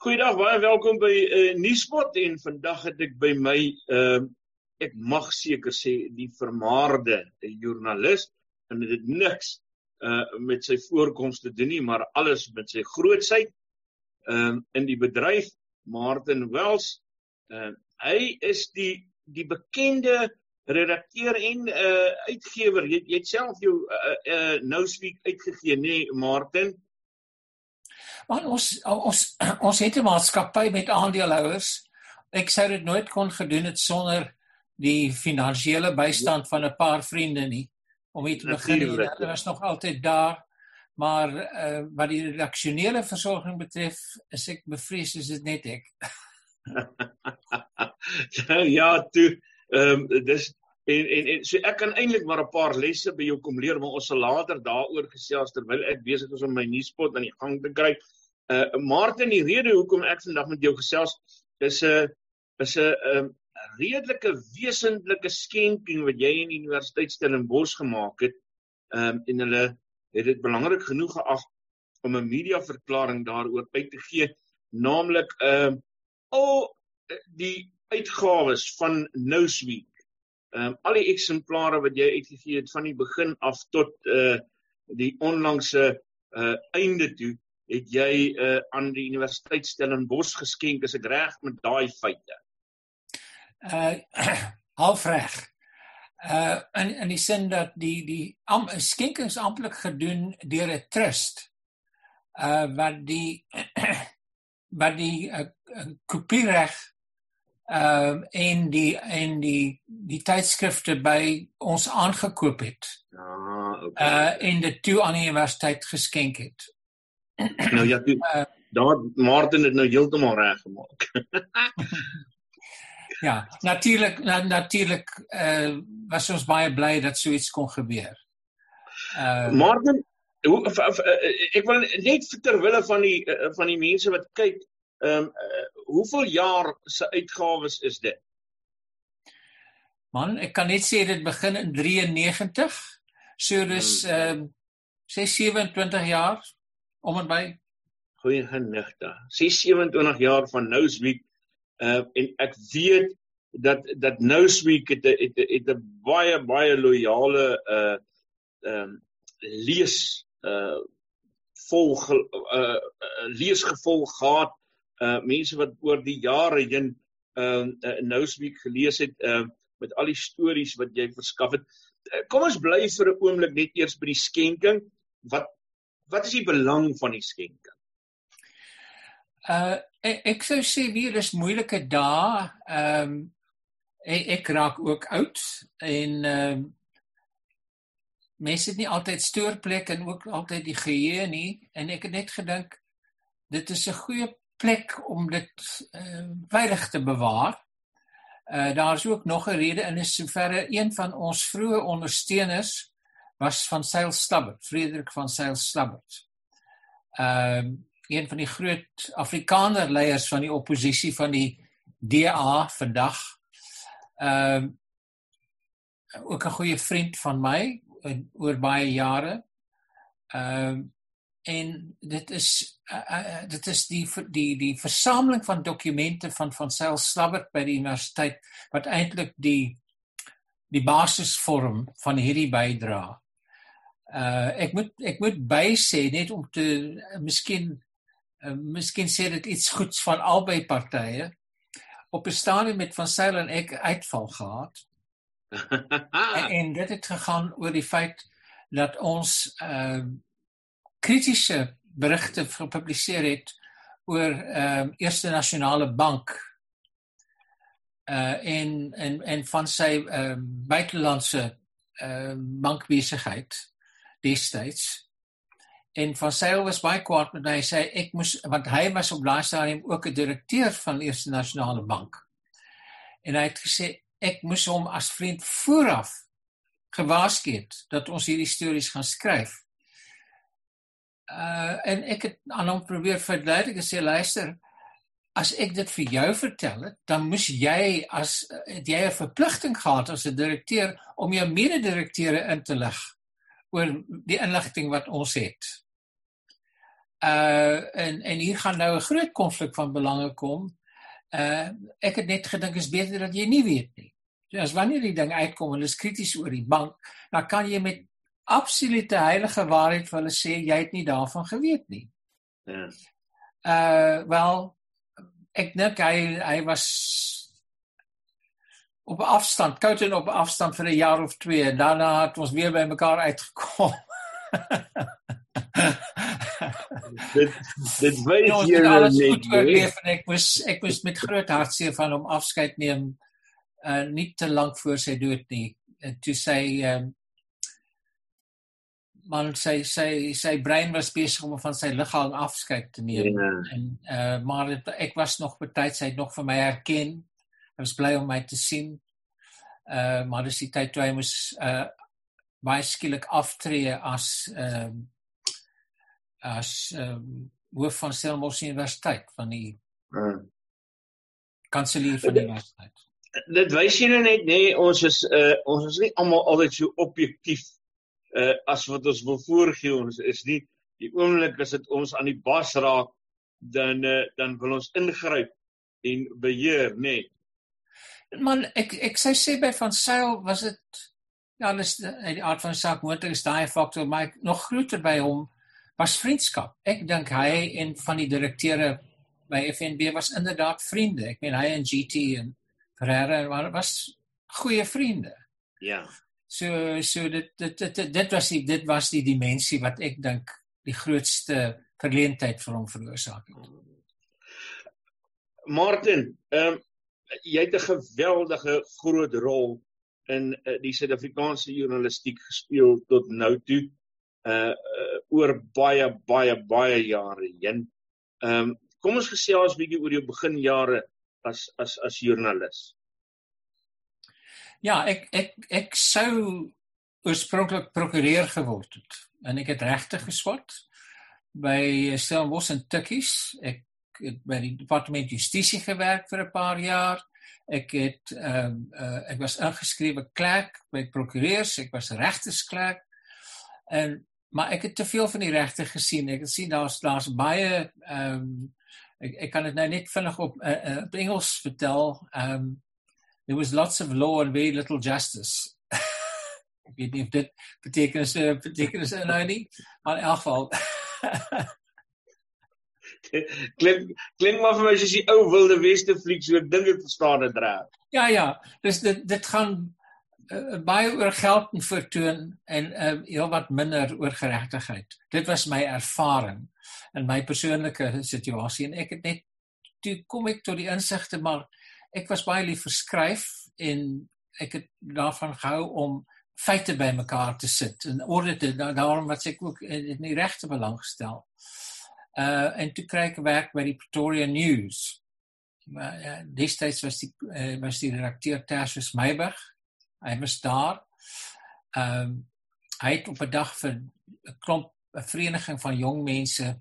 Goeiedag, baie welkom by uh, Nuuspot en vandag het ek by my uh ek mag seker sê die vermaarde joernalis en dit niks uh met sy voorkoms te doen nie, maar alles met sy grootsheid um uh, in die bedryf Martin Wells. Uh hy is die die bekende redakteur en uh uitgewer. Jy jy het self jou uh, uh Newsweek uitgegee, nê, nee, Martin? Want ons ons ons het 'n maatskappy met aandeelhouers. Ek sou dit nooit kon gedoen het sonder die finansiële bystand van 'n paar vriende nie om dit te begin. Dit was nog altyd daar. Maar uh, wat die redaksionele versorging betref, is ek bevrees is dit net ek. ja, toe ehm um, dis en en en so ek kan eintlik maar 'n paar lesse by jou kom leer, maar ons sal later daaroor gesels terwyl ek besig is om my nuuspot aan die gang te kry. Uh Martin, die rede hoekom ek vandag met jou gesels is 'n uh, is 'n uh, um, redelike wesentlike skenking wat jy in die Universiteit Stellenbosch gemaak het. Um en hulle het dit belangrik genoeg geag om 'n media verklaring daaroor uit te gee, naamlik um al die uitgawes van Newsweek um, al die eksemplare wat jy uitgegee het van die begin af tot uh die onlangse uh einde toe het jy uh aan die Universiteit Stellenbosch geskenk as ek reg met daai feite. Uh halfreg. Uh in in die sin dat die die am, skenkings amptelik gedoen deur 'n trust uh wat die wat die uh, kopiereg ehm uh, en die en die die tydskrifte by ons aangekoop het. Ja, okay. Uh en dit toe aan die universiteit geskenk het. Nou ja, toe, uh, daar Martin het nou heeltemal reg gemaak. ja, natuurlik na, natuurlik uh was ons baie bly dat so iets kon gebeur. Uh Martin, hoe ek wil net ter wille van die van die mense wat kyk, ehm um, uh, hoeveel jaar se uitgawes is dit? Man, ek kan net sê dit begin in 93. So dis hmm. ehm um, sê 27 jaar om en by goeie genigte. 27 jaar van Newsweek uh en ek weet dat dat Newsweek het het het 'n baie baie loyale uh ehm um, lees uh volg uh leesgevolg gehad uh mense wat oor die jare heen uh, uh Newsweek gelees het uh met al die stories wat jy verskaf het. Uh, kom ons bly vir 'n oomblik net eers by die skenking. Wat wat is die belang van die skenking? Uh ek, ek sou sê weer dis moeilike dae. Ehm um, ek, ek raak ook oud en ehm um, mense het nie altyd stoorplek en ook altyd die geheue nie en ek het net gedink dit is 'n goeie plek om dit uh, veilig te bewaar. Uh daar's ook nog 'n rede in is soverre een van ons vroeë ondersteuners was van Sail Stubbert, Frederik van Sail Stubbert. Ehm uh, een van die groot Afrikaner leiers van die oppositie van die DA vandag. Ehm uh, ook 'n goeie vriend van my oor baie jare. Ehm uh, en dit is uh, uh, dit is die die die versameling van dokumente van van Sail Slabbert by die universiteit wat eintlik die die basis vorm van hierdie bydra. Uh ek moet ek moet bysê net om te uh, miskien uh, miskien sê dit iets goeds van albei partye. Op 'n stadium met van Sail en ek uitval gehad. en, en dit het gegaan oor die feit dat ons uh kritiese berigte gepubliseer het oor ehm uh, Eerste Nasionale Bank. Uh en en en van sy ehm uh, buitelandse ehm uh, bankbesigheid destyds en van sy was baie kwaad met my. Hy sê ek moes want hy was op daai stadium ook 'n direkteur van Eerste Nasionale Bank. En hy het gesê ek moes hom as vriend vooraf gewaarsku het dat ons hierdie stories gaan skryf. Uh en ek het aan hom probeer verduidelik en sê luister as ek dit vir jou vertel het dan moes jy as het jy 'n verpligting gehad as 'n direkteur om jou mede-direkteure in te lig oor die inligting wat ons het Uh en en hier gaan nou 'n groot konflik van belange kom. Uh ek het net gedink is beter dat jy nie weet nie. So as wanneer die ding uitkom en hulle is krities oor die bank, dan kan jy met absolute heilige waarheid vir hulle sê jy het nie daarvan geweet nie. Ja. Uh wel ek dink hy hy was op afstand, koud en op afstand vir 'n jaar of twee en daarna het ons weer by mekaar uitgekom. dit dit wys hier net ek was ek was met groot hartseer van hom afskeid neem uh nie te lank voor sy dood nie en toe sê um man sê sê sy brein was besig om van sy liggaam afskeid te neem ja. en uh maar het, ek was nog betyds hy het nog vir my herken hy was bly om my te sien uh maar dis die tyd toe hy moes uh baie skielik aftree as ehm uh, as ehm um, hoof van Stellenbosch Universiteit van die hmm. kanselier van die universiteit. Dit wys jy nou net nê nee, ons is uh ons is nie almal altyd so objektief uh as wat ons wil voorgee ons is nie die oomblik as dit ons aan die bas raak dan uh, dan wil ons ingryp en beheer nê. Nee. Man ek ek sou sê by van Sail was dit ja, dis die, die aard van saak moontlik is daai faktor maar nog groter by hom was vriendskap. Ek dink hy en van die direkteure by FNB was inderdaad vriende. Ek meen hy en GT en Ferreira was goeie vriende. Ja. So so dit dit dit dit was die dit was die dimensie wat ek dink die grootste verleentheid vir hom veroorsaak het. Martin, ehm um, jy het 'n geweldige groot rol in uh, die Suid-Afrikaanse journalistiek gespeel tot nou toe. Uh, uh oor baie baie baie jare heen. Ehm um, kom ons gesels 'n bietjie oor jou beginjare as as as joernalis. Ja, ek ek ek sou oorspronklik prokureur geword het en ek het regte geswat by Stellenbosch en Tukkies. Ek het by die departement justisie gewerk vir 'n paar jaar. Ek het ehm um, uh, ek was ingeskrewe klerk by prokureurs, ek was regtersklerk. En maar ek het te veel van die regte gesien. Ek het sien daar's daar's baie ehm um, ek ek kan dit nou net vinnig op uh, uh, op Engels vertel. Ehm um, there was lots of law and very little justice. ek weet nie of dit beteken is beteken is nou nie, maar in elk geval klink klink maar vir my soos die ou wilde weste fliek so ek dink ek verstaan dit reg. Ja ja, dis dit dit gaan uh, baie oor geld en vertoon en uh, heel wat minder oor geregtigheid. Dit was my ervaring in my persoonlike situasie en ek het net toe kom ek tot die insigte maar ek was baie lief vir skryf en ek het daarvan gehou om feite bymekaar te sit en orde te daarom wat ek ook in die regte belang gestel. Uh en toe kry ek werk by die Pretoria News. Maar ja, destyds was die uh, was die redakteur Tersius Meiberg Hy was daar. Ehm um, hy het op 'n dag vir 'n klomp 'n vereniging van jong mense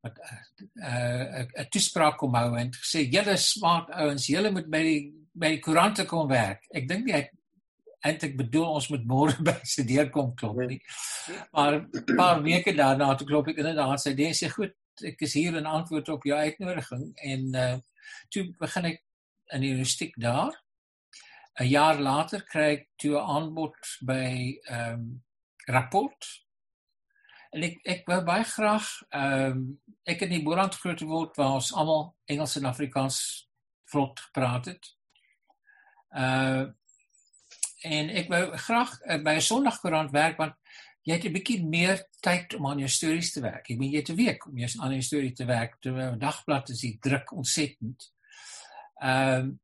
wat 'n uh, 'n uh, toespraak kom hou en gesê julle smart ouens, julle moet by die by die koerante kom werk. Ek dink nie hy eintlik bedoel ons moet môre by sy deur kom klop nie. Maar 'n paar weke daarna toe klop ek inderdaad sy deur sê goed, ek is hier in antwoord op jou uitnodiging en uh toe begin ek in die universiteit daar 'n jaar later kry ek toe 'n aanbod by ehm um, rapport. En ek ek wou baie graag ehm um, ek het in die Boland groot geword waar ons almal Engels en Afrikaans vlot gepraat het. Uh en ek wou graag uh, by 'n Sondagkoerant werk want jy het 'n bietjie meer tyd om aan jou stories te werk. Ek meen jy het 'n week om jou aan 'n storie te werk. Terwyl 'n dagblad is die druk ontsettend. Ehm um,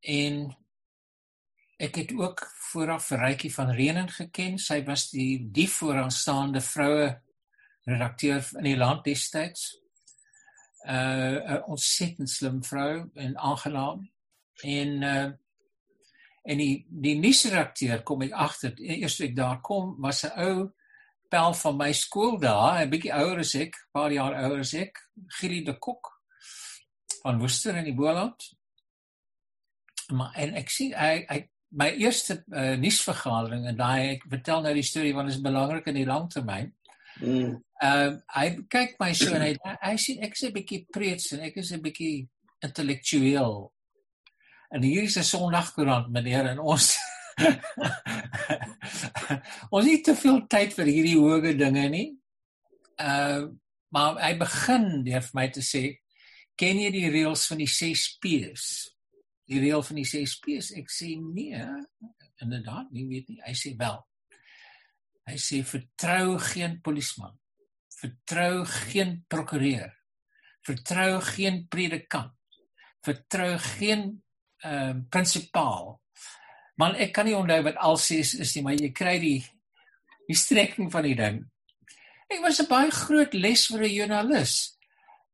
en Ek het ook vooraf vir Rykie van Renen geken. Sy was die die vooraanstaande vroue redakteur in die land destyds. Uh 'n ontsettend slim vrou en aangenaam. En uh en die die nuusredakteur kom ek agter eers toe ek daar kom was 'n ou pel van my skool daar, 'n bietjie ouer as ek, paar jaar ouer as ek, Giri de Kok van Woester in die Boland. Maar en ek sien hy hy my eerste uh, nuusvergadering en daai ek vertel nou die storie want dit is belangrik in die langtermyn. Mm. Uh hy kyk my so en hy hy sien ek is 'n bietjie preets en ek is 'n bietjie intellektueel. En hier is 'n Sondagkoerant meneer en ons ons het te veel tyd vir hierdie hoë dinge nie. Uh maar hy begin deur vir my te sê ken jy die reëls van die 6 P's? Die reël van die 6 P's. Ek sê nee, inderdaad, nie weet nie. Hy sê wel. Hy sê vertrou geen polisieman. Vertrou geen prokureur. Vertrou geen predikant. Vertrou geen ehm uh, prinsipaal. Man, ek kan nie onthou wat al ses is nie, maar jy kry die die strekking van die ding. Ek was 'n baie groot les vir 'n joernalis.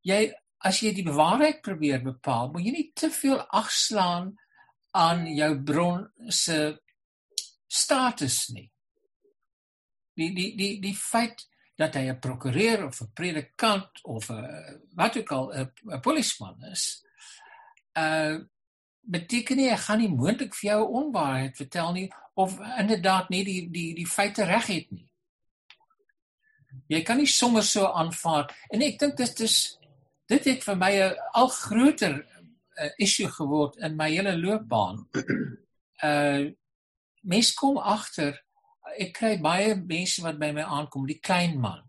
Jy as jy die waarheid probeer bepaal, moet jy nie te veel agslaan aan jou bron se status nie. Die die die die feit dat hy 'n prokureur of 'n predikant of 'n wat ook al 'n polisieman is, uh beteken nie hy gaan nie moontlik vir jou onwaarheid vertel nie of inderdaad nie die die die feite reg het nie. Jy kan nie sommer so aanvaar en ek dink dit is dit het vir my 'n al groter uh, issue geword in my hele loopbaan. Uh mens kom agter ek kry baie mense wat by my aankom, die klein man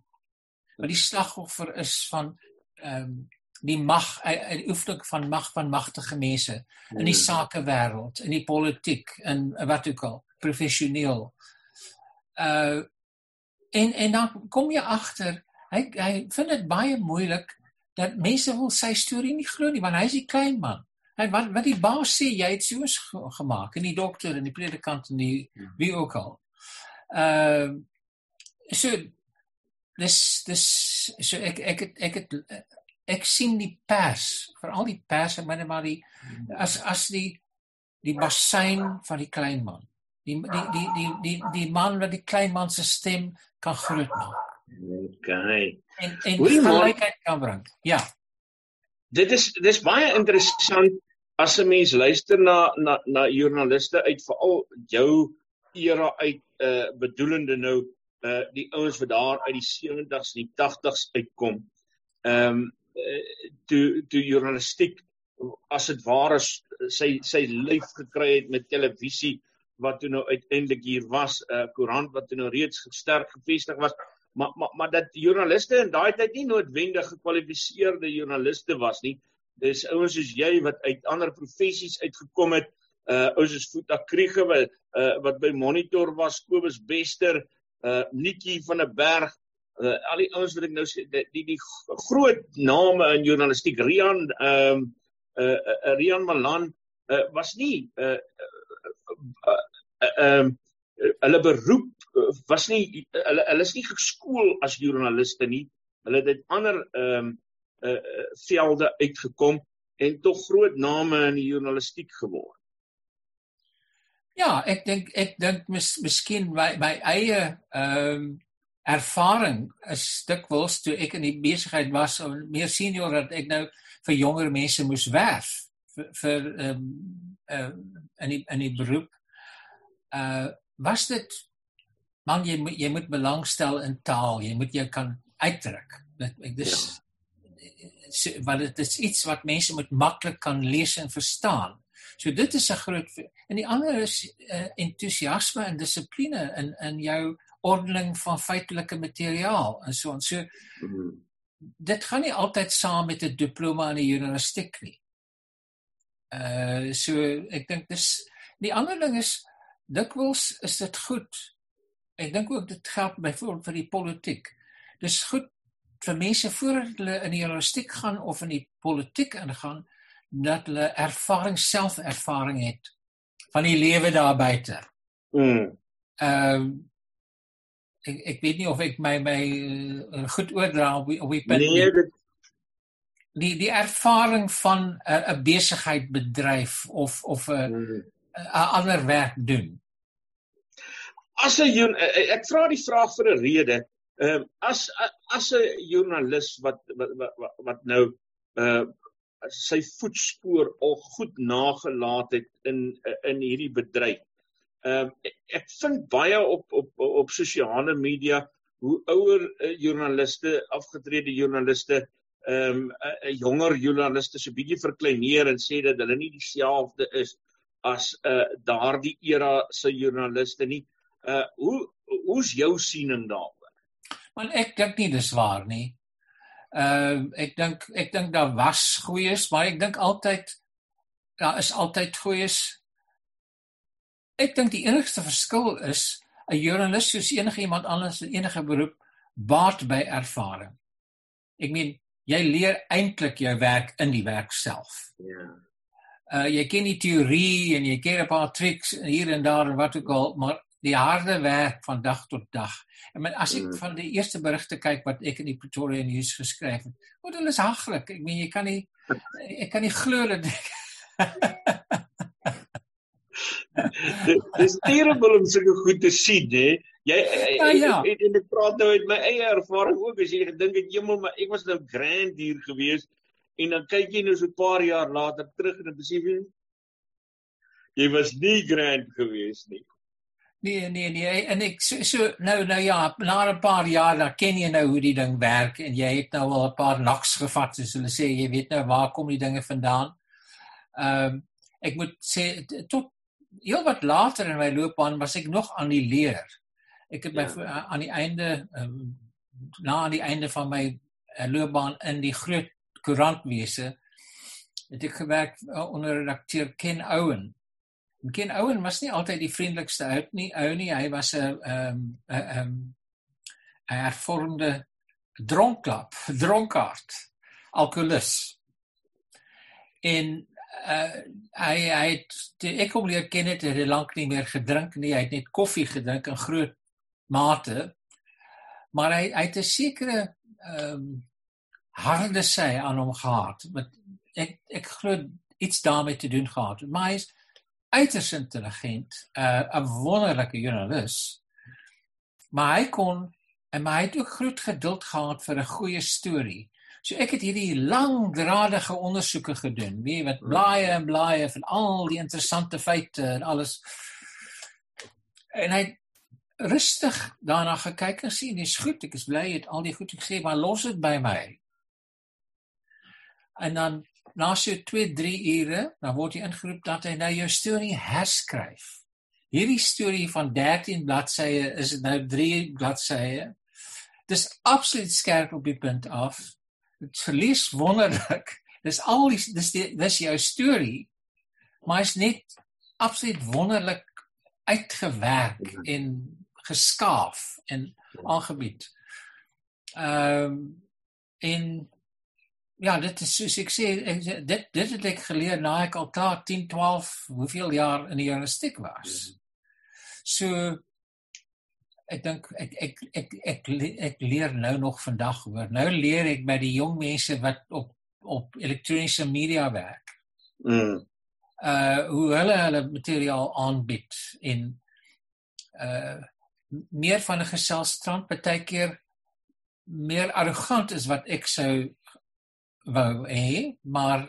wat die slagoffer is van ehm um, die mag en oefening van mag van magtige mense in die hmm. sakewêreld, in die politiek en wat ook al, professioneel. Uh en en dan kom jy agter hy hy vind dit baie moeilik dat mense wil sy storie nie glo nie want hy is die klein man. Hy wat wat die baas sê jy het soos gemaak en die dokter en die predikant en die ja. wie ook al. Ehm uh, so dis dis so ek ek het, ek het, ek sien die pers veral die pers en maar die as as die die bassein van die klein man. Die die die die die die man wat die klein man se stem kan groot maak. Okay. En en die gelykheid kan bring. Ja. Dit is dis baie interessant as 'n mens luister na na na joernaliste uit veral jou era uit uh bedoelende nou uh die ouens wat daar uit die 70s en die 80s uitkom. Ehm um, toe toe journalistiek as dit ware sy sy lyf gekry het met televisie wat toe nou uiteindelik hier was 'n uh, koerant wat toe nou reeds sterk gevestig was maar maar maar dat joernaliste in daai tyd nie noodwendig gekwalifiseerde joernaliste was nie. Dis ouens soos jy wat uit ander professies uitgekom het, uh ouens soos Futa Kriege wat uh wat by Monitor was, Kobus Bester, uh Nikki van der Berg, uh al die ouens wat ek nou sê die die, die groot name in journalistiek, Rian ehm um, uh, uh Rian Malan uh was nie uh ehm uh, uh, uh, uh, hulle beroep was nie hulle hulle is nie geskool as joernaliste nie. Hulle het ander ehm um, uh, velde uitgekom en tog groot name in die journalistiek geword. Ja, ek dink ek dink mis, miskien my my eie ehm um, ervaring is dikwels toe ek in die besigheid was of meer senior dat ek nou vir jonger mense moes werf vir vir ehm um, uh, in die in die beroep. Uh was dit man jy moet jy moet belangstel in taal jy moet jou kan uitdruk dit ek dis ja. want dit is iets wat mense moet maklik kan lees en verstaan so dit is 'n groot en die ander is uh, entoesiasme en dissipline in in jou ordening van feitelike materiaal en so en so mm -hmm. dit gaan nie altyd saam met 'n diploma in die journalistiek nie uh so ek dink dis die ander ding is dikwels is dit goed ek dink ook dit geld byvoorbeeld vir die politiek. Dis goed vir mense voordat hulle in die journalistiek gaan of in die politiek ingaan dat hulle ervaring selfervaring het van die lewe daar buite. Mm. Ehm um, ek ek weet nie of ek my my uh, goed oordra op op die punt nee, dit... die die ervaring van 'n uh, besigheid bedryf of of 'n mm. 'n ander werk doen as 'n eh, ek vra die vraag vir 'n rede. Ehm uh, as as 'n joernalis wat wat wat, wat nou uh sy voetspoor al goed nagelaat het in in hierdie bedryf. Ehm uh, ek vind baie op op op sosiale media hoe ouer uh, joernaliste, afgetrede joernaliste, ehm um, 'n uh, jonger joernaliste so bietjie verkleineer en sê dat hulle nie dieselfde is as 'n uh, daardie era se joernaliste nie. Uh hoe hoe's jou siening daaroor? Want ek dink nie dis waar nie. Ehm uh, ek dink ek dink daar was goeies, maar ek dink altyd daar is altyd goeies. Ek dink die enigste verskil is 'n joernalis soos enige iemand anders in enige beroep baat by ervaring. Ek meen jy leer eintlik jou werk in die werk self. Ja. Uh jy ken die teorie en jy ken 'n paar tricks hier en daar en wat ook al, maar die harde werk van dag tot dag. En men, as ek mm. van die eerste berigte kyk wat ek in die Pretoria News geskryf het, word hulle is haglik. Ek meen jy kan nie ek kan nie glo dat Dis terrible om sulke goed te sien, hè. Jy ja, ja. En, en ek praat nou uit my eie ervaring ook as jy gedink het jemmel, maar ek was nou grand hier gewees en dan kyk jy nou so 'n paar jaar later terug en dan besef jy jy was nie grand gewees nie. Nee nee nee en ek so, so nou nou ja na 'n paar jaar dan ken jy nou hoe die ding werk en jy het nou al 'n paar naks gevat soos hulle sê jy weet nou waar kom die dinge vandaan. Ehm um, ek moet sê tot heel wat later in my loopbaan was ek nog aan die leer. Ek het ja. by aan die einde um, na aan die einde van my uh, loopbaan in die groot koerantwese het ek gewerk uh, onder redakteur Ken Owen. En Ken Owen was nie altyd die vriendelikste ou nie, ou nie. Hy was 'n ehm 'n ehm 'n hervormde dronklap, dronkaard, alkoholus. En uh, hy hy het ek kom leer ken het hy lank nie meer gedrink nie. Hy het net koffie gedrink in groot mate. Maar hy hy het 'n sekere ehm um, harde sy aan hom gehad. Met ek ek glo iets daarmee te doen gehad. Maar hy is uiters intelligent 'n uh, wonderlike joernalis maar hy kon en hy het ook groot geduld gehad vir 'n goeie storie So ek het hierdie langdradige ondersoeke gedoen, weet wat blaaie en blaaie van al die interessante feite en alles. En hy rustig daarna gekyk en sien dis goed, ek is bly jy het al die goed gesê, maar los dit by my. En dan na so 2, 3 ure, dan word jy ingeroep dat hy nou jou storie herskryf. Hierdie storie van 13 bladsye is nou 3 bladsye. Dis absoluut skerp op die punt af dit verlies wonderlik. Dis al die dis die dis jou storie. Maar is net absoluut wonderlik uitgewerk -hmm. en geskaaf en aangebied. Ehm um, en ja, dit is soos ek sê dit dit het ek geleer na ek al klaar 10, 12, hoeveel jaar in die journalistiek was. Mhm. So ek dink ek ek ek ek ek leer nou nog vandag hoor. Nou leer ek by die jong mense wat op op elektroniese media werk. Mm. Uh hoe hulle hulle materiaal aanbied en uh meer van 'n geselstrand baie keer meer arrogant is wat ek sou wou hê, maar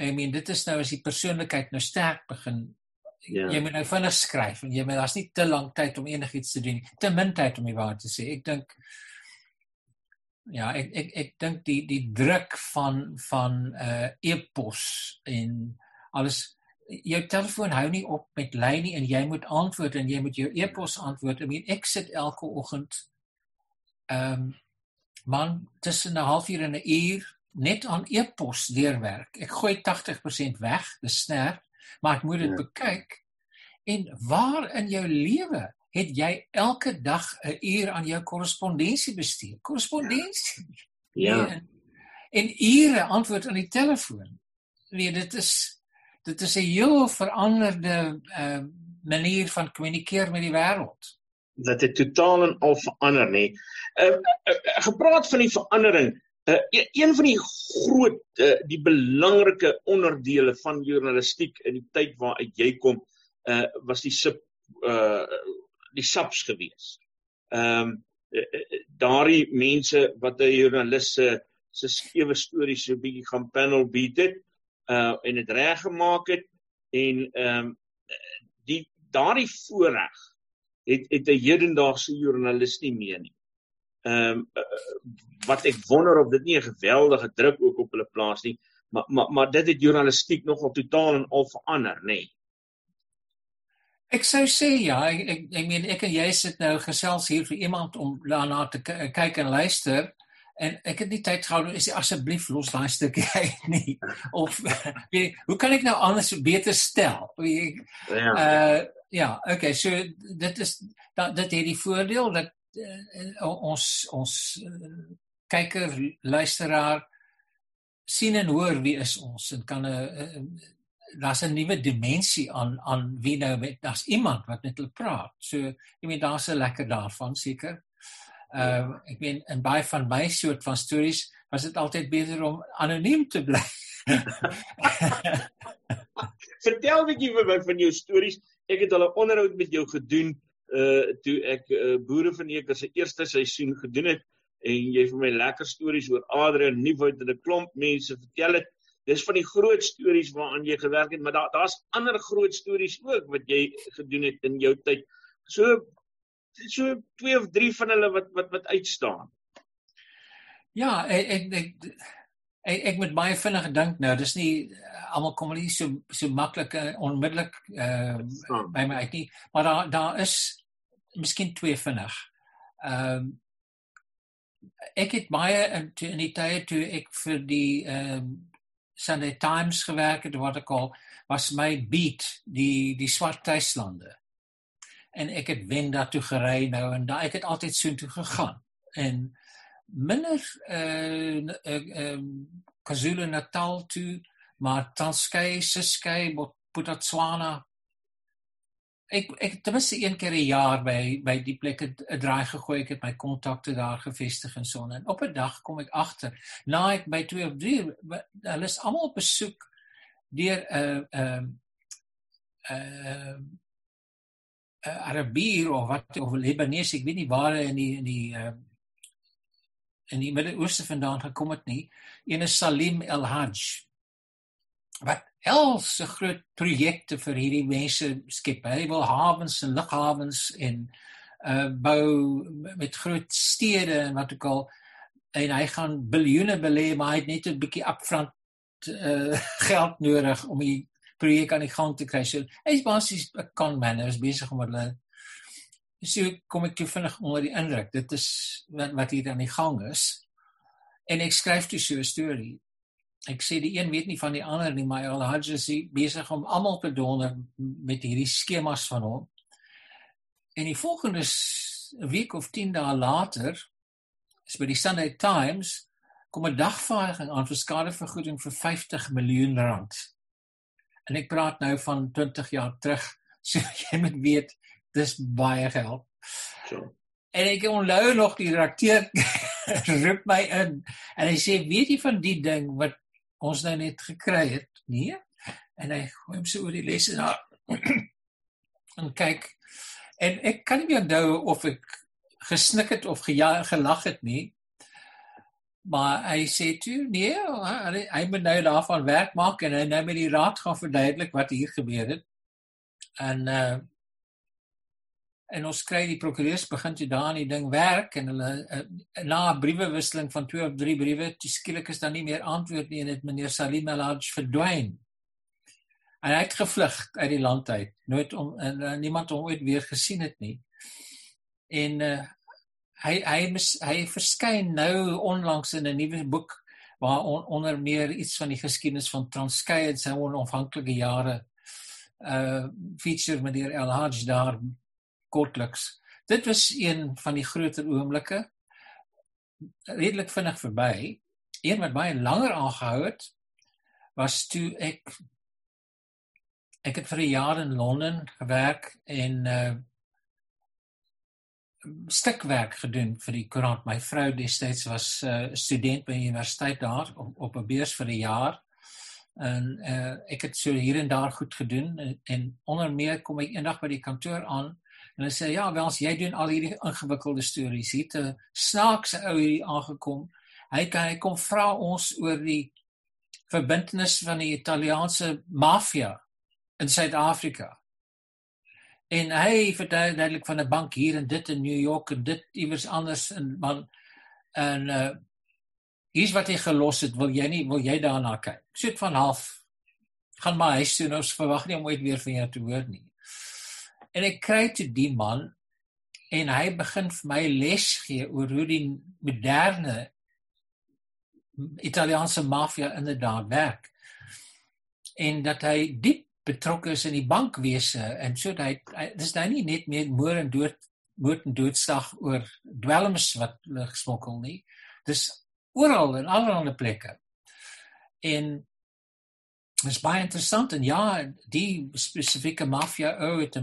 I mean dit is nou as die persoonlikheid nou sterk begin Ja. Jy moet nou vinnig skryf en jy moet daar's nie te lank tyd om enigiets te doen nie. Te min tyd om die waarheid te sê. Ek dink ja, ek ek ek dink die die druk van van uh e-pos en alles jou telefoon hou nie op met lyn nie en jy moet antwoord en jy moet jou e-pos antwoord. Ek meen ek sit elke oggend ehm um, man tussen 'n halfuur en 'n uur net aan e-pos deurwerk. Ek gooi 80% weg, dis snerp maar ek moet dit ja. bekyk. En waar in jou lewe het jy elke dag 'n uur aan jou korrespondensie bestee? Korrespondensie. Ja. ja. En, en ure antwoord aan die telefoon. Nee, dit is dit is 'n heel veranderde uh, manier van kommunikeer met die wêreld. Dat dit totaal en al verander nê. Uh, uh, uh, gepraat van die verandering, Uh, een van die groot uh, die belangrike onderdele van journalistiek in die tyd waaruit jy kom uh, was die sub uh, die subs gewees. Ehm um, daardie mense wat 'n joernalis se se skewe stories so bietjie gaan panel beat het uh en dit reggemaak het en ehm um, die daardie voorreg het het 'n hedendaagse joernalis nie meer nie. Ehm um, wat ek wonder of dit nie 'n geweldige druk ook op hulle plaas nie, maar maar maar dit het journalistiek nogal totaal en al verander, nê. Nee. Ek sou sê ja, ek ek, ek meen ek en jy sit nou gesels hier vir iemand om daarna te kyk en luister en ek het nie tyd gehou is asseblief los daai stukkie uit nie of weet, hoe kan ek nou anders beter stel? Ek, ja. Uh ja, okay, so dit is dat dit het die voordeel dat ons ons uh, kyker luisteraar sien en hoor wie is ons en kan 'n daar's 'n nuwe dimensie aan aan wie nou met daar's iemand wat met hulle praat. So jy weet daar's 'n lekker daarvan seker. Ehm uh, ek meen in baie van my soort van stories was dit altyd beter om anoniem te bly. Vertel 'n bietjie vir my van jou stories. Ek het al 'n onderhoud met jou gedoen uh toe ek uh, boere van Eker se eerste seisoen gedoen het en jy vir my lekker stories oor Adrian Nieuwoud en 'n klomp mense vertel het. Dis van die groot stories waaraan jy gewerk het, maar daar daar's ander groot stories ook wat jy gedoen het in jou tyd. So so twee of drie van hulle wat wat wat uitstaan. Ja, ek ek ek ek, ek moet baie vinnig dink nou. Dis nie almal kom nie so so maklik uh, onmiddellik uh, by my uit nie, maar daar daar is miskien twee vinnig. Ehm um, ek het baie in, in die tyd toe ek vir die ehm um, Sunday Times gewerk het wat ek al was my beat die die swart tuislande en ek het wen daartoe gery nou en daai ek het altyd so toe gegaan en minder uh ehm uh, KwaZulu Natal toe maar Transkei, Ciskei, Botswana ek ek ten minste een keer 'n jaar by by die plek 'n draai gegooi ek het my kontakte daar gevestig en so en op 'n dag kom ek agter na ek by 2 of 3 hulle is almal op besoek deur 'n uh, 'n uh, 'n uh, uh, Arabier of wat of Libanese, ek weet nie waar in die in die uh, in die Midde-Ooste vandaan gekom het nie. Een is Salim El Hajj. Wat else groot projekte vir hierdie mense skep. Hy wil hawens en lughavens en uh bou met groot stede en wat ook al en hy gaan biljoene belê maar hy het net 'n bietjie upfront uh geld nodig om die projek aan die gang te kry. So hy's basies 'n con man, hy's besig om hulle so kom ek toe vinnig onder die indruk. Dit is wat wat hier aan die gang is. En ek skryf toe so 'n storie. Ek sê die een weet nie van die ander nie, maar Al Hajj is besig om almal te donder met hierdie skemas van hom. En die volgende week of 10 dae later is by die Sunday Times kom 'n dagvaarding aan vir skadevergoeding vir 50 miljoen rand. En ek praat nou van 20 jaar terug. So jy moet weet, dis baie geld. So. En ek onthou nog die redakteur roep my in en hy sê, "Weet jy van die ding wat ons nou net gekry het?" Nee. En hy gooi hom so oor die lesenaar. en kyk en ek kan nie meer onthou of ek gesnik het of gelag het nie maar hy sê toe nee hy moet nou daarvan werk maak en hy nou met die raad gaan verduidelik wat hier gebeur het en uh en ons kry die prokureurs begin toe daar aan die ding werk en hulle uh, na 'n briewewisseling van 2 of 3 briewe skielik is daar nie meer antwoord nie en dit meneer Salim Elhaj verdwyn. En hy het gevlug uit die land uit nooit om en uh, niemand hom ooit weer gesien het nie. En uh hy hy mis, hy verskyn nou onlangs in 'n nuwe boek waar on, onder meer iets van die geskiedenis van Transkei en sy onafhanklike jare uh feature die El Hajj daar kortliks. Dit was een van die groter oomblikke redelik vinnig verby. Een wat baie langer aangehou het was toe ek ek het vir 'n jaar in Londen gewerk en uh stukwerk gedoen vir die koerant. My vrou destyds was 'n uh, student by die universiteit daar op, op 'n beurs vir 'n jaar. En uh, ek het so hier en daar goed gedoen en, en onder meer kom ek eendag by die kantoor aan en hulle sê ja, wel as jy doen al hierdie ingewikkelde stories, het 'n snaakse ou hier aangekom. Hy kan hy kom vra ons oor die verbintenis van die Italiaanse maffia in Suid-Afrika. En hy vertel duidelik van 'n bank hier en dit in New York en dit iewers anders in man en uh hier's wat hy gelos het. Wil jy nie wil jy daarna kyk? Soet van half gaan maar huis toe. Ons verwag nie om ooit weer van jou te hoor nie. En ek kry toe die man en hy begin vir my les gee oor hoe die moderne Italiaanse maffia inderdaad werk. En dat hy diep betrokke is in die bankwese en so dat hy dis nou nie net meer moord en dood moord en doodslag oor dwelms wat hulle gesmokkel nie. Dis oral in allerlei plekke. En dis baie interessant en ja, die spesifieke maffia ou het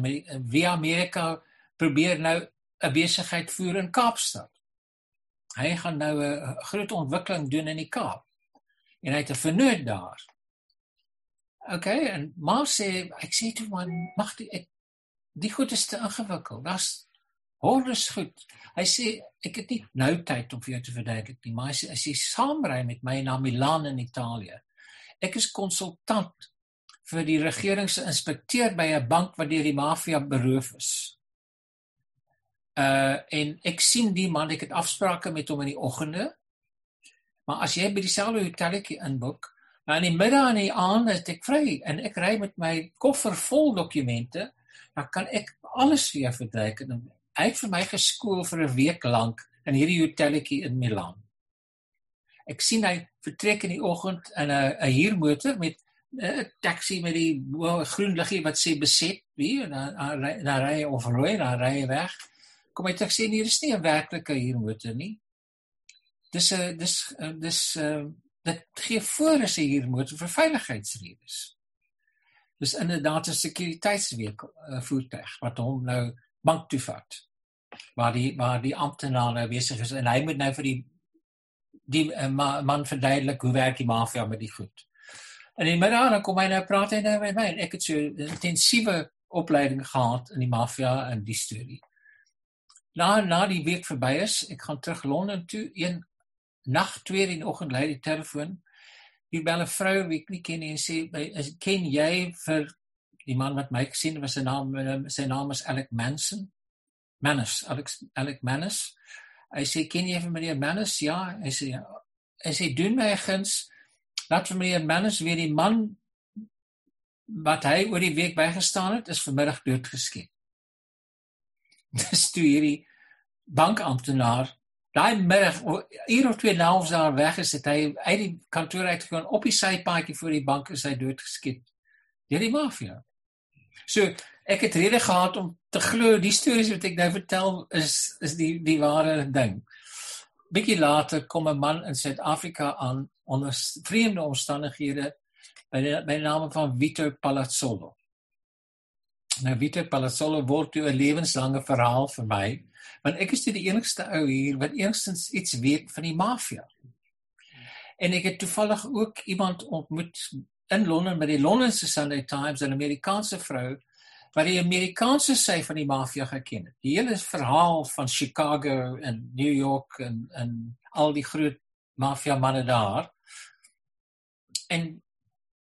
via Amerika probeer nou 'n besigheid voer in Kaapstad. Hy gaan nou 'n groot ontwikkeling doen in die Kaap. En hy het 'n vernoot daar. OK, en maar sê ek sê toe man, mag die ek die goed is te ingewikkeld. Das hordes goed. Hy sê ek het nie nou tyd om vir jou te verduidelik nie, maar as jy saamry met my na Milaan in Italië. Ek is konsultant vir die regeringsinspekteur by 'n bank wat deur die maffia beroof is. Uh en ek sien die man, ek het afsprake met hom in die oggende. Maar as jy by dieselfde hoteletjie inboek, dan in die middag en die aand is ek vry en ek ry met my koffer vol dokumente, dan kan ek alles vir jou verduidelik hy het vir my geskool vir 'n week lank in hierdie hoteletjie in Milaan. Ek sien hy vertrek in die oggend in 'n 'n huurmotor met 'n taxi met die groen liggie wat sê beset, wie en dan dan ry of rooi, dan ry hy weg kom hy terug sê nee, dis nie 'n werklike huurmotor nie. Dis 'n dis dis uh dit gee voor as 'n huurmotor vir veiligheidsredes. Dis inderdaad 'n sekuriteitsweek uh, voertuig wat hom nou bank toe vat. Waar die waar die amptenaar nou besig is en hy moet nou vir die die uh, man verduidelik hoe werk die mafia met die goed. En in die middag dan kom hy nou praat hy nou met my. Ek het so intensiewe opleiding gehad in die mafia en die storie na na die week verby is, ek gaan terug Londen toe. Een nag twee in die oggend lei die telefoon. Hier bel 'n vrou wie ek nie ken nie en sê, "Is ken jy vir die man wat my gesien het? Was sy naam sy naam is Alec Manson? Manus, Alex Alec Manus." Hy sê, "Ken jy vir meneer Manus?" Ja, hy sê, "Hy sê doen my guns. Laat vir meneer Manus weer die man wat hy oor die week bygestaan het, is vanmiddag doodgeskiet." Dis toe hierdie bankamptenaar daai middag hier of twee naals daar weg is het hy uit die kantoor uit gegaan op die sypaadjie voor die bank is hy doodgeskiet deur die mafia. So ek het rede gehad om te glo die stories wat ek nou vertel is is die die ware ding. Bietjie later kom 'n man in Suid-Afrika aan onder vreemde omstandighede by die, by die naam van Vito Palazzolo. Nou Vito Palazzolo word 'n lewenslange verhaal vir my want ek is die enigste ou hier wat eerstens iets weet van die mafia. En ek het toevallig ook iemand ontmoet in Londen by die London Sunday Times 'n Amerikaanse vrou wat die Amerikaanse sy van die mafia geken het. Die hele verhaal van Chicago en New York en en al die groot mafia manne daar. En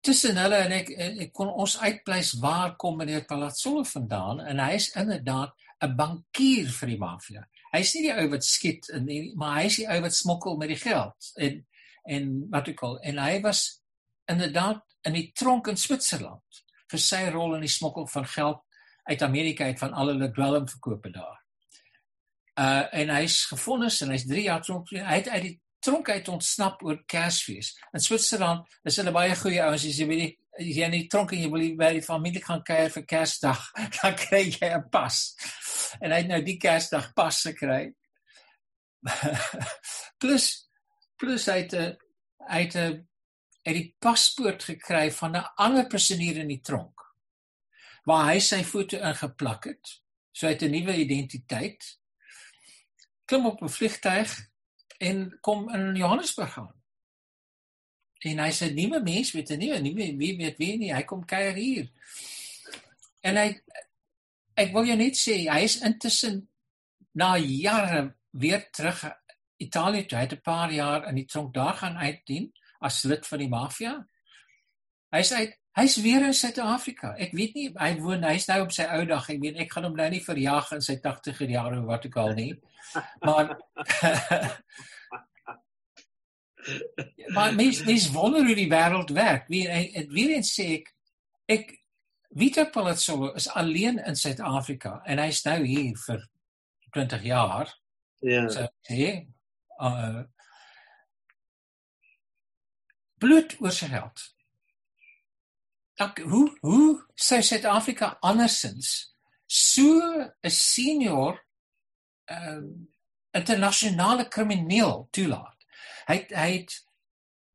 tussen hulle en ek, ek kon ons uitpleis waar kom meneer Palazzolo vandaan en hy is inderdaad 'n bankier vir die mafia. Hy's nie die ou wat skiet en maar hy is die ou wat smokkel met die geld en en wat ek al en hy was inderdaad in die tronk in Switserland vir sy rol in die smokkel van geld uit Amerika uit van al hulle dwelmverkope daar. Uh en hy's gefonnis en hy's 3 jaar tronk. Hy het uit die tronk uit ontsnap oor Kersfees. In Switserland is hulle baie goeie ouens, jy weet nie as jy in die tronk en jy wil by die familie gaan kuier vir Kersdag, dan kry jy 'n pas. En hy het nou die Kersdag pas gekry. plus plus hy het 'n hy het 'n het die paspoort gekry van 'n ander prisoner in die tronk waar hy sy foto ingeplak het. So hy het 'n nuwe identiteit. Klim op 'n vliegtyg en kom in Johannesburg aan. En hy sê nuwe mens weet nie, nuwe wie weet wie nie, hy kom kuier hier. En hy ek wil jou net sê, hy is intussen na jare weer terug Italië toe. Hy het 'n paar jaar in die tronk daar gaan uitdien as lid van die mafia. Hy sê Hy's weer in Suid-Afrika. Ek weet nie hy woon hy's nou op sy ou dag. Ek weet ek gaan hom nou nie verjag in sy 80er jare of wat ook al nie. Maar Maar mens mens wonder hoe die wêreld werk. Wie ek weer eens sê ek ek Vito Palazzolo is alleen in Suid-Afrika en hy's nou hier vir 20 jaar. Ja. So sê uh bloed oor sy geld ek hoe hoe sou Suid-Afrika andersins so 'n senior ehm um, internasionale krimineel toelaat. Hy hy het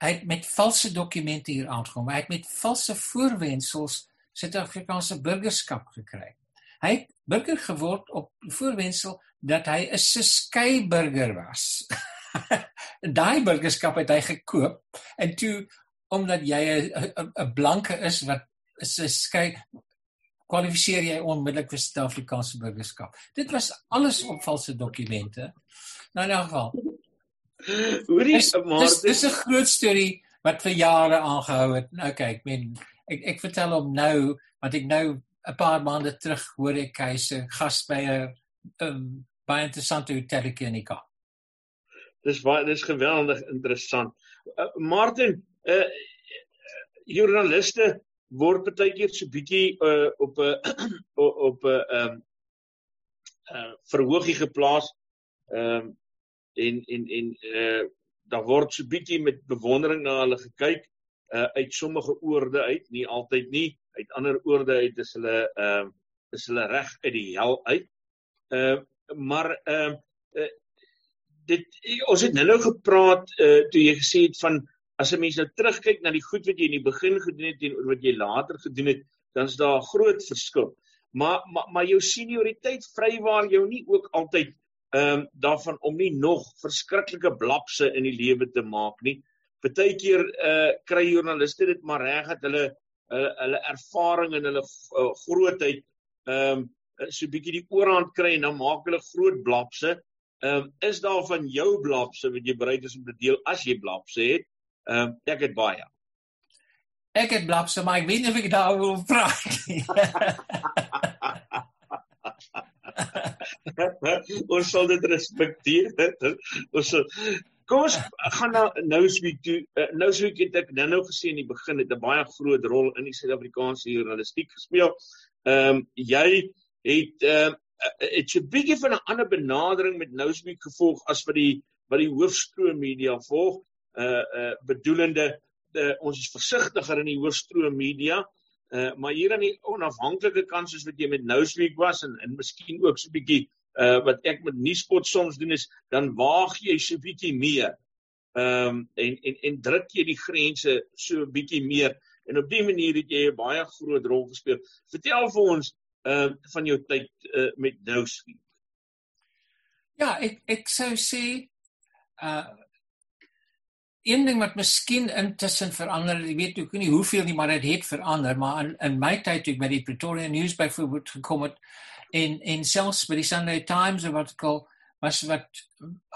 hy het met valse dokumente hier aangekom. Hy het met valse voorwendsels Suid-Afrikaanse burgerskap gekry. Hy het burger geword op voorwendsel dat hy 'n skei burger was. Daai burgerskap het hy gekoop en toe omdat jy 'n blanke is wat 'n skei kwalifiseer jy onmiddellik vir Suid-Afrikaanse burgerskap. Dit was alles op valse dokumente. Nou in elk geval. Hoorie, maar dis dis 'n groot storie wat vir jare aangehou het. Nou kyk, men ek ek vertel hom nou want ek nou 'n paar maande terug hoor ek hy se gas by 'n um, baie interessante hotelletjie in die Kaap. Dis baie dis geweldig interessant. Uh, Martin, uh joernaliste word baie keer so bietjie uh op 'n uh, op 'n uh, um uh verhoogie geplaas. Ehm um, en en en uh daar word so bietjie met bewondering na hulle gekyk uh uit sommige oorde uit, nie altyd nie, uit ander oorde uit is hulle ehm uh, is hulle reg uit die hel uit. Ehm uh, maar ehm uh, uh, dit ons het nou gepraat uh toe jy gesê het van as 'n mens nou terugkyk na die goed wat jy in die begin gedoen het en wat jy later gedoen het, dan is daar 'n groot verskil. Maar maar maar jou senioriteit vrywaar jou nie ook altyd ehm um, daarvan om nie nog verskriklike blapse in die lewe te maak nie. Partykeer uh kry joernaliste dit maar reg dat hulle hulle hulle ervaring en hulle uh, grootheid ehm um, so 'n bietjie die oorhand kry en dan maak hulle groot blapse. Ehm um, is daar van jou blapse wat jy bereid is om te deel as jy blapse het? Ehm um, ek het baie. Ek het blapse, maar ek weet nie of ek daaroor wil praat nie. ons sal dit respekteer. Ons sal Kom ons gaan nou Nousweek toe. Uh, Nousweek het ek nou-nou gesê in die begin het 'n baie groot rol in die Suid-Afrikaanse journalistiek gespeel. Ehm um, jy het ehm het 'n bietjie van 'n ander benadering met Nousweek gevolg as wat die wat die hoofstroom media volg uh uh bedoelende uh, ons is versigtiger in die hoofstroom media uh maar hier aan die onafhanklike kant soos wat jy met Newsweek was en en miskien ook so 'n bietjie uh wat ek met Nuuspot soms doen is dan waag jy so 'n bietjie meer. Ehm um, en en en druk jy die grense so 'n bietjie meer en op dié manier het jy 'n baie groot rol gespeel. Vertel vir ons uh van jou tyd uh met Newsweek. Ja, ek ek sou sê uh een ding wat miskien intussen verander, ek weet ook nie hoeveel nie, maar dit het verander, maar in, in my tyd toe ek by die Pretoria News byvoorbeeld gekom het en en selfs by die Sunday Times of wat kol was wat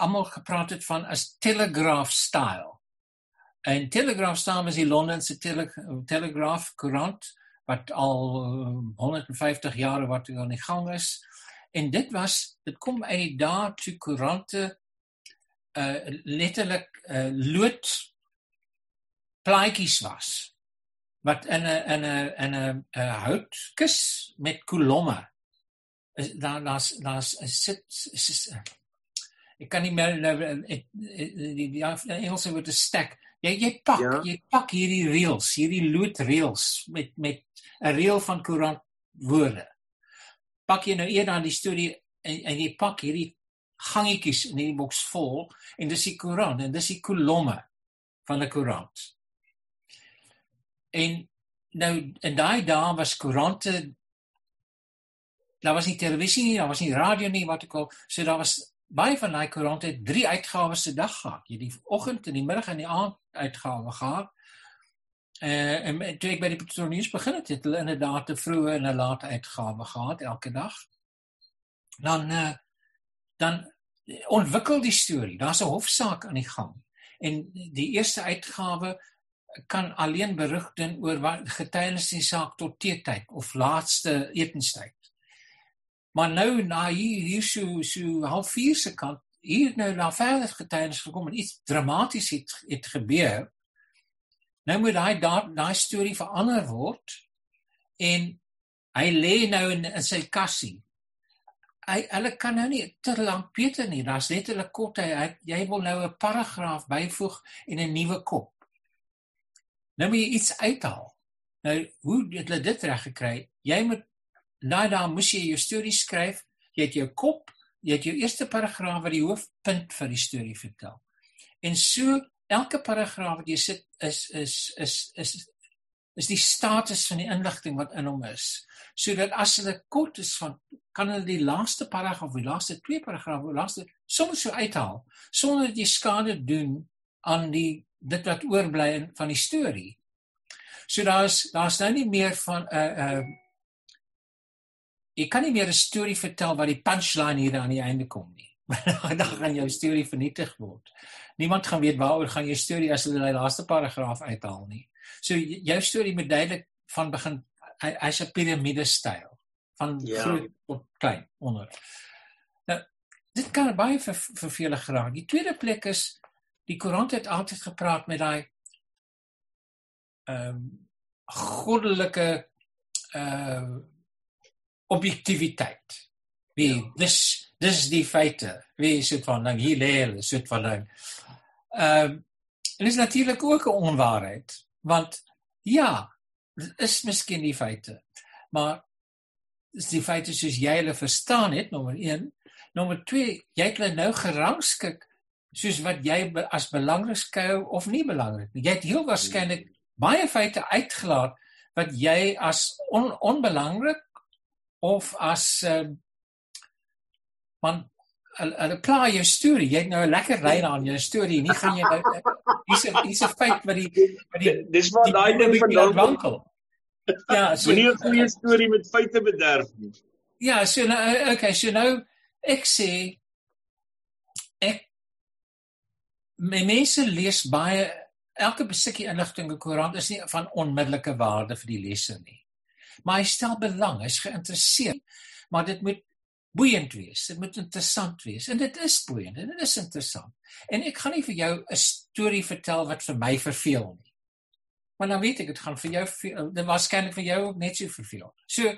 almal gepraat het van as telegraph style. En telegraph style is die Londense tele, telegraph koerant wat al um, 150 jaar wat aan die gang is. En dit was dit kom uit die dae toe koerante uh letterlik uh lood plaatjies was wat in 'n in 'n in 'n houtkis met kolomme is daar daar's daar's sit is ek kan nie meer nou die die Engelse woord is stack jy jy pak ja. jy pak hierdie reels hierdie loodreels met met 'n reel van koerant woorde pak jy nou eendag die storie en, en jy pak hierdie gangetjies in hierdie boks vol en dis die Koran en dis die kolomme van die Koran. En nou in daai dae was koerante daar was nie televisie nie, daar was nie radio nie wat ek al so daar was baie van daai koerante drie uitgawes se dag gehad. Jy die oggend en die middag en die aand uitgawe gehad. Uh, en toe ek by die News begin het, het hulle inderdaad 'n vroeë en 'n laat uitgawe gehad elke dag. Dan uh, dan ontwikkel die storie. Daar's 'n hofsaak aan die gang. En die eerste uitgawe kan alleen berig doen oor wat getuienis in saak tot teetyd of laaste etenstyd. Maar nou na hier hier so so half 4 se kant hier nou na verder getuienis gekom en iets dramaties het het gebeur. Nou moet daai daai storie verander word en hy lê nou in, in sy kassie. Hy hulle kan nou nie te lank Peter nie. Daar's net hulle kort hy, hy jy wil nou 'n paragraaf byvoeg en 'n nuwe kop. Nou moet jy iets uithaal. Nou hoe het hulle dit reg gekry? Jy moet nou daar moes jy jou storie skryf. Jy het jou kop, jy het jou eerste paragraaf wat die hoofpunt van die storie vertel. En so elke paragraaf wat jy sit is is is is is die status van die inligting wat in hom is. Sodat as hulle kort is van kan hulle die laaste paragraaf of die laaste twee paragrawe, laaste soms so uithaal sonder dat jy skade doen aan die dit wat oorbly van die storie. So daar's daar's nou nie meer van 'n uh, eh, 'n uh, eh, jy kan nie meer 'n storie vertel wat die punchline hier aan die einde kom nie. dan gaan jou storie vernietig word. Niemand gaan weet waaroor gaan jou storie as hulle die laaste paragraaf uithaal nie. So jou storie moet duidelik van begin hy's 'n piramide styl van ja. groot tot klein onder. Nou dit kan baie vir vir vele geraak. Die tweede plek is die koerant het altyd gepraat met daai ehm um, goddelike uh objektiviteit. Wie ja. dis dis die feite. Wie is dit van dan hier lê hulle sit van dan. Ehm en is natuurlik ook 'n onwaarheid want ja, dit is miskien die feite. Maar is die feite soos jy hulle verstaan het nommer 1. Nommer 2, jy het hulle nou gerangskik soos wat jy as belangrik skou of nie belangrik nie. Jy het heel waarskynlik baie feite uitgelaat wat jy as on, onbelangrik of as uh, man hulle pla jou storie. Jy het nou 'n lekker lyn aan jou storie. Nie gaan jy nou hier's 'n hier's 'n feit wat die wat die Dis wat daai ding van wankel. Ja, so nie 'n goeie storie met feite bederf nie. Ja, so nou okay, so nou ek sê ek my mense lees baie elke besikkie inligting in die koerant is nie van onmiddellike waarde vir die leser nie. Maar hy stel belang, hy's geïnteresseerd, maar dit moet boeiend wees. Dit moet interessant wees. En dit is boeiend en dit is interessant. En ek gaan nie vir jou 'n storie vertel wat vir my verveel nie. Maar dan weet ek dit gaan vir jou dit waarskynlik vir jou ook net so verveel. So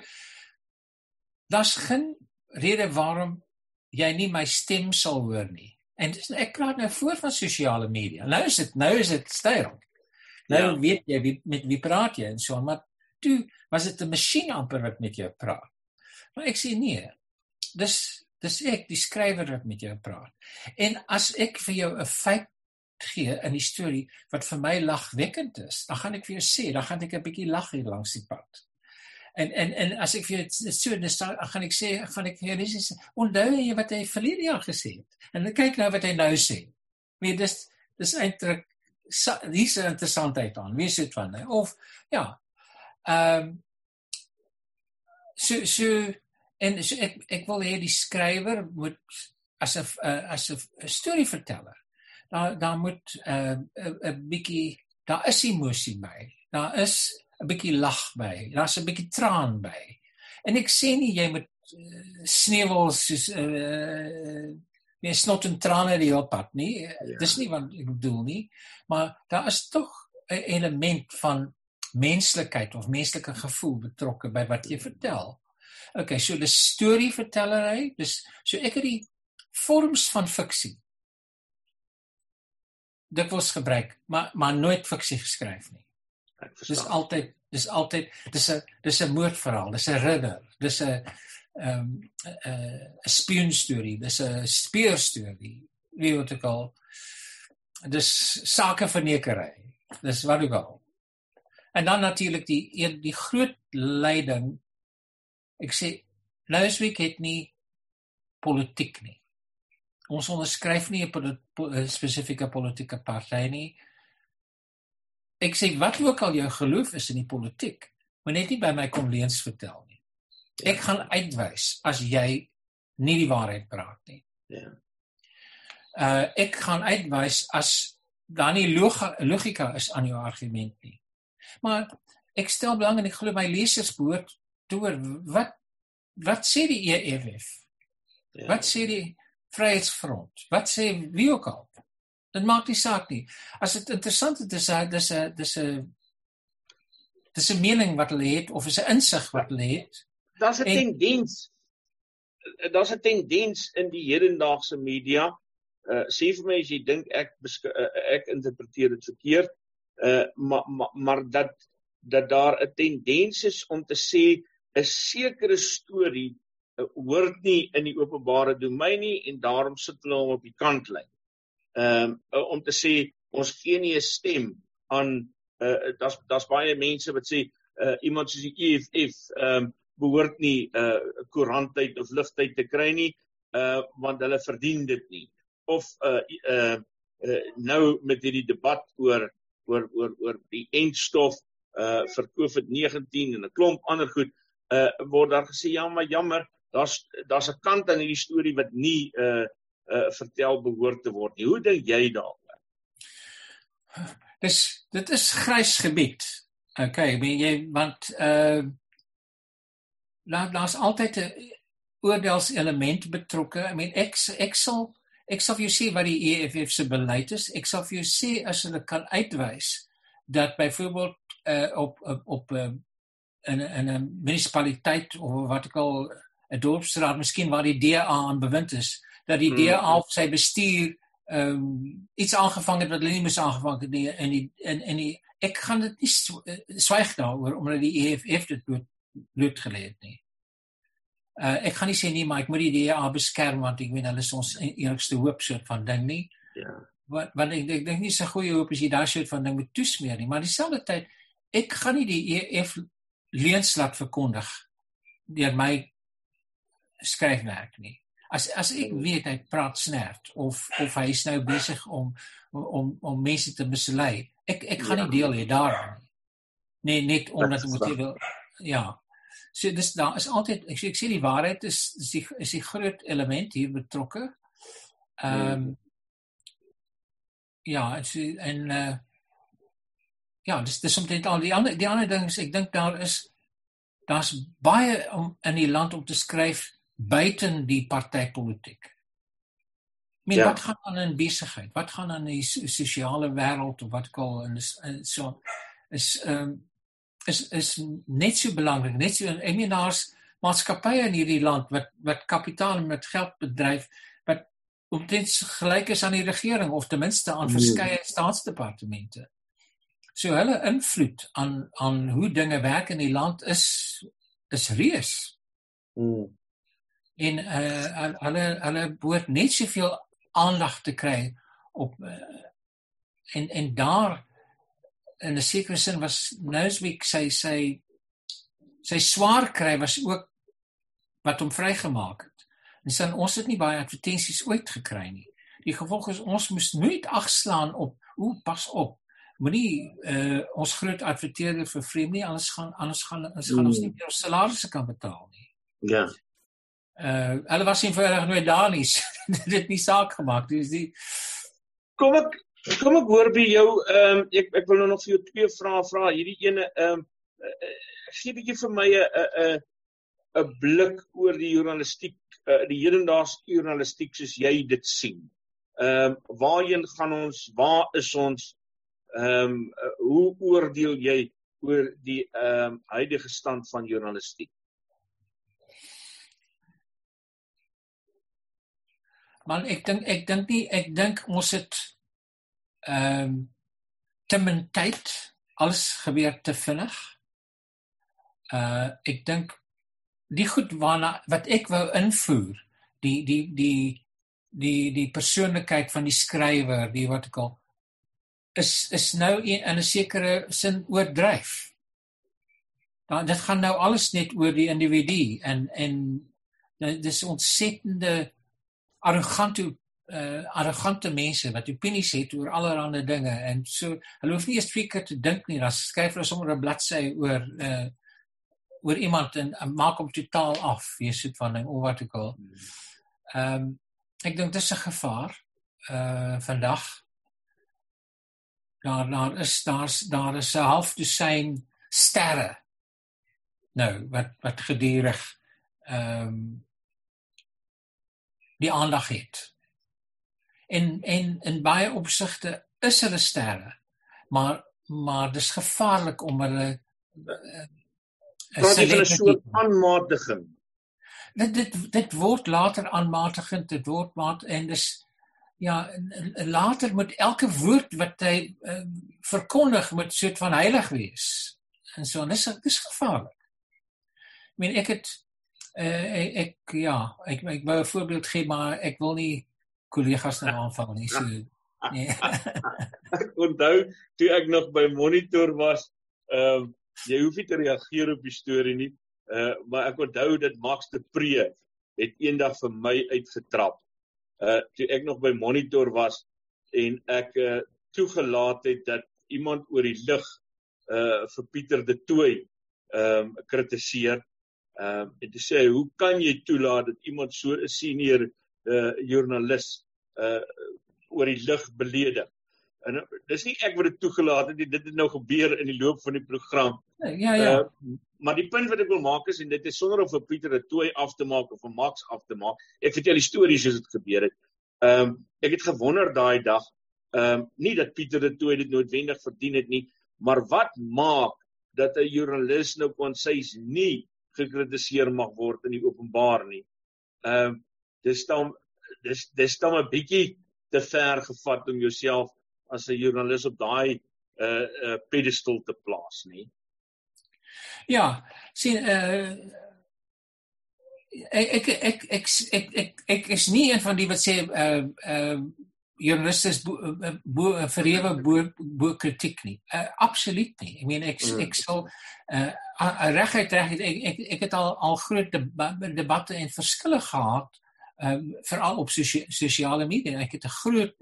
daar's geen rede waarom jy nie my stem sal hoor nie. En dis ek praat nou voor van sosiale media. Nou is dit nou is dit styl. Nou ja. weet jy wie met wie praat jy en so maar toe was dit 'n masjien amper wat met jou praat. Maar ek sê nee dis dis ek die skrywer wat met jou praat. En as ek vir jou 'n feit gee in die storie wat vir my lagwekkend is, dan gaan ek vir jou sê, dan gaan ek 'n bietjie lag hier langs die pad. En en en as ek vir jou so dis dan gaan ek sê, gaan ek vir jou dis onthou jy wat hy verlede jaar gesê het. En dan kyk nou wat hy nou sê. Nee, dis dis eintlik dis 'n interessantheid aan. Wie sê dit van? Of ja. Ehm um, so so En so ek ek wil hê die skrywer moet as 'n uh, as 'n storieverteller. Daar daar moet 'n uh, 'n bietjie daar is emosie by. Daar is 'n bietjie lag by. Daar's 'n bietjie traan by. En ek sê nie jy moet uh, sneuwels soos 'n uh, jy snot en trane die op pad nie. Ja. Dis nie wat ek bedoel nie, maar daar is tog 'n element van menslikheid of menslike gevoel betrokke by wat jy vertel. Okay, so dis storievertellery. Dis so ek het die vorms van fiksie dit was gebruik, maar maar nooit fiksie geskryf nie. Dis altyd dis altyd dis 'n dis 'n moordverhaal, dis 'n ridder, dis 'n ehm um, 'n 'n spioen storie, dis 'n speer storie. Wie wat ek al dis sake vernekery. Dis wat ek al. En dan natuurlik die die groot leiding Ek sê Louiswick het nie politiek nie. Ons onderskryf nie 'n spesifieke politieke party nie. Ek sê wat ook al jou geloof is in die politiek, moet net nie by my kom leens vertel nie. Ek gaan uitwys as jy nie die waarheid praat nie. Ja. Uh ek gaan uitwys as daar nie logika is aan jou argument nie. Maar ek stel belang en ek glo my lesers behoort te hoor wat wat sê die EFF? Ja. Wat sê die Vryheidsfront? Wat sê wie ook al? Dit maak nie saak nie. As dit interessant is, dis 'n dis 'n dis 'n dis 'n mening wat hulle het of is 'n insig wat hulle het. Daar's 'n tendens. Daar's 'n tendens in die hedendaagse media. Uh sê vir my as jy dink ek uh, ek interpreteer dit verkeerd. Uh maar maar, maar dat dat daar 'n tendens is om te sê 'n sekere storie uh, hoort nie in die openbare domein nie en daarom sit hulle hom op die kantlyn. Um, uh, om te sê ons gee nie 'n stem aan uh, daar's daar's baie mense wat sê uh, iemand soos die EFF um, behoort nie 'n uh, koerantyd of ligtyd te kry nie uh, want hulle verdien dit nie. Of uh, uh, uh, nou met hierdie debat oor oor oor oor die entstof uh vir COVID-19 en 'n klomp ander goed uh word daar gesê ja maar jammer daar's daar's 'n kant aan hierdie storie wat nie uh uh, vertel behoort te word nie. Hoe dink jy daaroor? Dis dit is grys gebied. Okay, ek meen jy want uh laat daar's altyd 'n oordeelselement betrokke. Ek meen ek ek sal ek sal vir jou sê wat die EFF se beleid is. Ek sal vir jou sê as hulle kan uitwys dat byvoorbeeld uh op op op uh, in 'n munisipaliteit of wat ek al 'n dorpsraad, miskien waar die DA aan bewind is, dat die DA hmm. of sy bestuur ehm um, iets aangevang het wat hulle nie moes aangevang het nie in die in in die ek gaan dit nie eh, swyg daaroor omdat die EFF dit bloot bloot gelê het nie. Uh ek gaan nie sê nie maar ek moet die DA beskerm want ek weet hulle is ons enigste hoop soort van ding nie. Ja. Wat wat ek dink nie so goeie hoop as jy daai soort van ding moet toesmeer nie, maar dieselfde tyd ek gaan nie die EFF leuns laat verkondig deur my skryfwerk nie as as ek weet hy praat snert of of hy is nou besig om om om mense te mislei ek ek gaan nie ja. deel hê daaraan nee net omdat ek moet wil ja so dis daar is altyd ek sê ek sê die waarheid is is die is die groot element hier betrokke ehm um, ja en so, en uh, ja dis dis omtrent al die ander die ander ding is ek dink daar is daar's baie om in die land om te skryf buiten die partytetiek. Men ja. wat gaan aan in besigheid? Wat gaan aan in die sosiale wêreld of wat kal en is so is ehm um, is is net so belangrik, net so en meen daar's maatskappye in hierdie land wat wat kapitaal met geld bedryf wat omtrent gelyk is aan die regering of ten minste aan nee. verskeie staatsdepartemente. So hulle invloed aan aan hoe dinge werk in die land is is reus. Mm en uh hulle hulle behoort net soveel aandag te kry op uh, en en daar in 'n sekere sin was Newsweek sy sy sy swaar kry was ook wat hom vrygemaak het. En sin ons het nie baie advertensies ooit gekry nie. Die gevolg is ons moes nooit agslaan op hoe pas op. Moenie uh ons groot adverteerder vir vreemde nie anders gaan anders gaan ons gaan ons nie meer ons salarisse kan betaal nie. Ja uh hulle was nie vir reg nooit daar nie. dit het nie saak gemaak. Dis die Kom ek kom ek hoor by jou ehm um, ek ek wil nou nog vir jou twee vrae vra. Hierdie ene ehm um, uh, gee bietjie vir my 'n 'n 'n blik oor die journalistiek uh, die hedendaagse journalistiek soos jy dit sien. Ehm um, waarheen gaan ons? Waar is ons? Ehm um, uh, hoe oordeel jy oor die ehm um, huidige stand van journalistiek? Maar ek dink ek dink nie ek dink ons het ehm um, te min tyd alles gebeur te vinnig. Uh ek dink die goed waarna wat ek wou invoer, die die die die die persoonlikheid van die skrywer, die wat ek al is is nou in 'n sekere sin oordryf. Dan dit gaan nou alles net oor die individu en en dis ontsettende arrogante uh arrogante mense wat opinies het oor allerlei dinge en so hulle hoef nie eers twee keer te dink nie dan skryf hulle sommer 'n bladsy oor uh oor iemand en, en maak hom totaal af jy sê van ding of wat ek al ehm um, ek dink dis 'n gevaar uh vandag daar daar is daar's daar is 'n half dosyn sterre nou wat wat gedurig ehm um, die aandag het. En en in baie opsigte is hulle sterre, maar maar dis gevaarlik om hulle uh, 'n soort aanmatiging? Dit dit dit word later aanmatigend dit word maar en dis ja later moet elke woord wat hy uh, verkondig moet soet van heilig wees. En so en dis dis gevaarlik. Ek meen ek het uh, ek, ek ja ek ek wou 'n voorbeeld gee maar ek wil nie kollegas nou aanval nie so nee ek onthou toe ek nog by monitor was ehm uh, jy hoef nie te reageer op die storie nie Uh maar ek onthou dit Max de Pre het eendag vir my uitgetrap. Uh toe ek nog by monitor was en ek uh toegelaat het dat iemand oor die lig uh vir Pieter de Tooi um kritiseer. Um en te sê hoe kan jy toelaat dat iemand so 'n senior uh joernalis uh oor die lig beledig? En dis nie ek wat dit toegelaat het nie, dit het nou gebeur in die loop van die program. Ja ja. Uh, maar die punt wat ek wil maak is en dit is sonder om vir Pieter 'n tooi af te maak of vir Max af te maak. Ek vertel die stories soos dit gebeur het. Ehm um, ek het gewonder daai dag ehm um, nie dat Pieter dit tooi dit noodwendig verdien het nie, maar wat maak dat 'n joernalis nou kon sê hy's nie gekritiseer mag word in die openbaar nie. Ehm um, dis dan dis dis dan 'n bietjie te ver gevat om jouself as 'n joernalis op daai uh, eh, uh, eh, pedestal te plaas nie. Ja, sien uh ek ek ek ek ek ek ek is nie een van die wat sê uh uh journaliste is bo, bo verhewe bo bo kritiek nie. Uh, absoluut nie. Ek meen ek mm. ek sal uh reguit reg ek, ek ek het al al groot debatte en verskille gehad um veral op sosiale media. Ek het 'n groot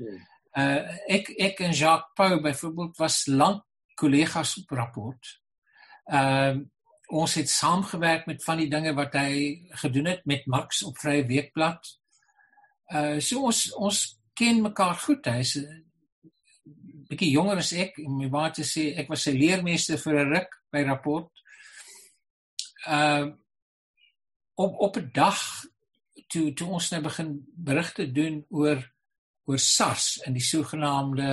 uh ek ek en Jacques Pau byvoorbeeld was lank kollegas op rapport. Ehm uh, ons het saamgewerk met van die dinge wat hy gedoen het met Max op Vrye Weekblad. Uh so ons ons ken mekaar goed. Hy's 'n bietjie jonger as ek. My waar te sê, ek was sy leermeester vir 'n ruk by Rapport. Uh op op 'n dag toe toe ons nou begin berigte doen oor oor SARS in die sogenaamde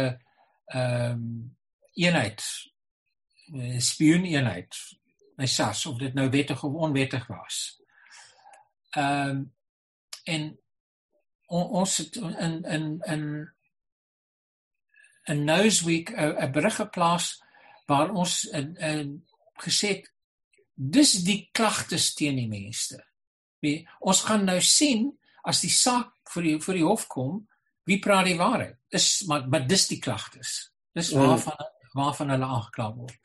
ehm um, eenheid eh, spioneenheid by SAS of dit nou wettig of onwettig was. Ehm um, en on, ons het in in in 'n Newsweek 'n berig geplaas waar ons in in gesê het dis die klagtes teen die mense. Wie ons gaan nou sien as die saak vir die vir die hof kom, wie praat die waarheid? Is maar maar dis die klagtes. Dis mm. waarvan waarvan hulle aangekla word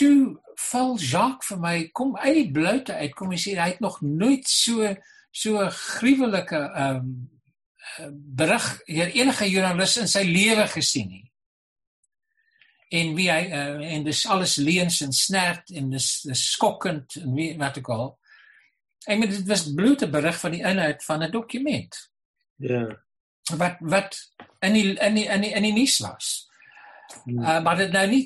toe val Jacques vir my kom uit die bloute uit kom hy sê hy het nog nooit so so gruwelike ehm um, berig hier enige joernalis in sy lewe gesien nie en wie hy uh, en dis alles leens en snert en dis dis skokkend en wie wat ek al ek meen dit was blote berig van die inhoud van 'n dokument ja wat wat in die in die in die, in die nuus was hmm. uh, maar dit nou nie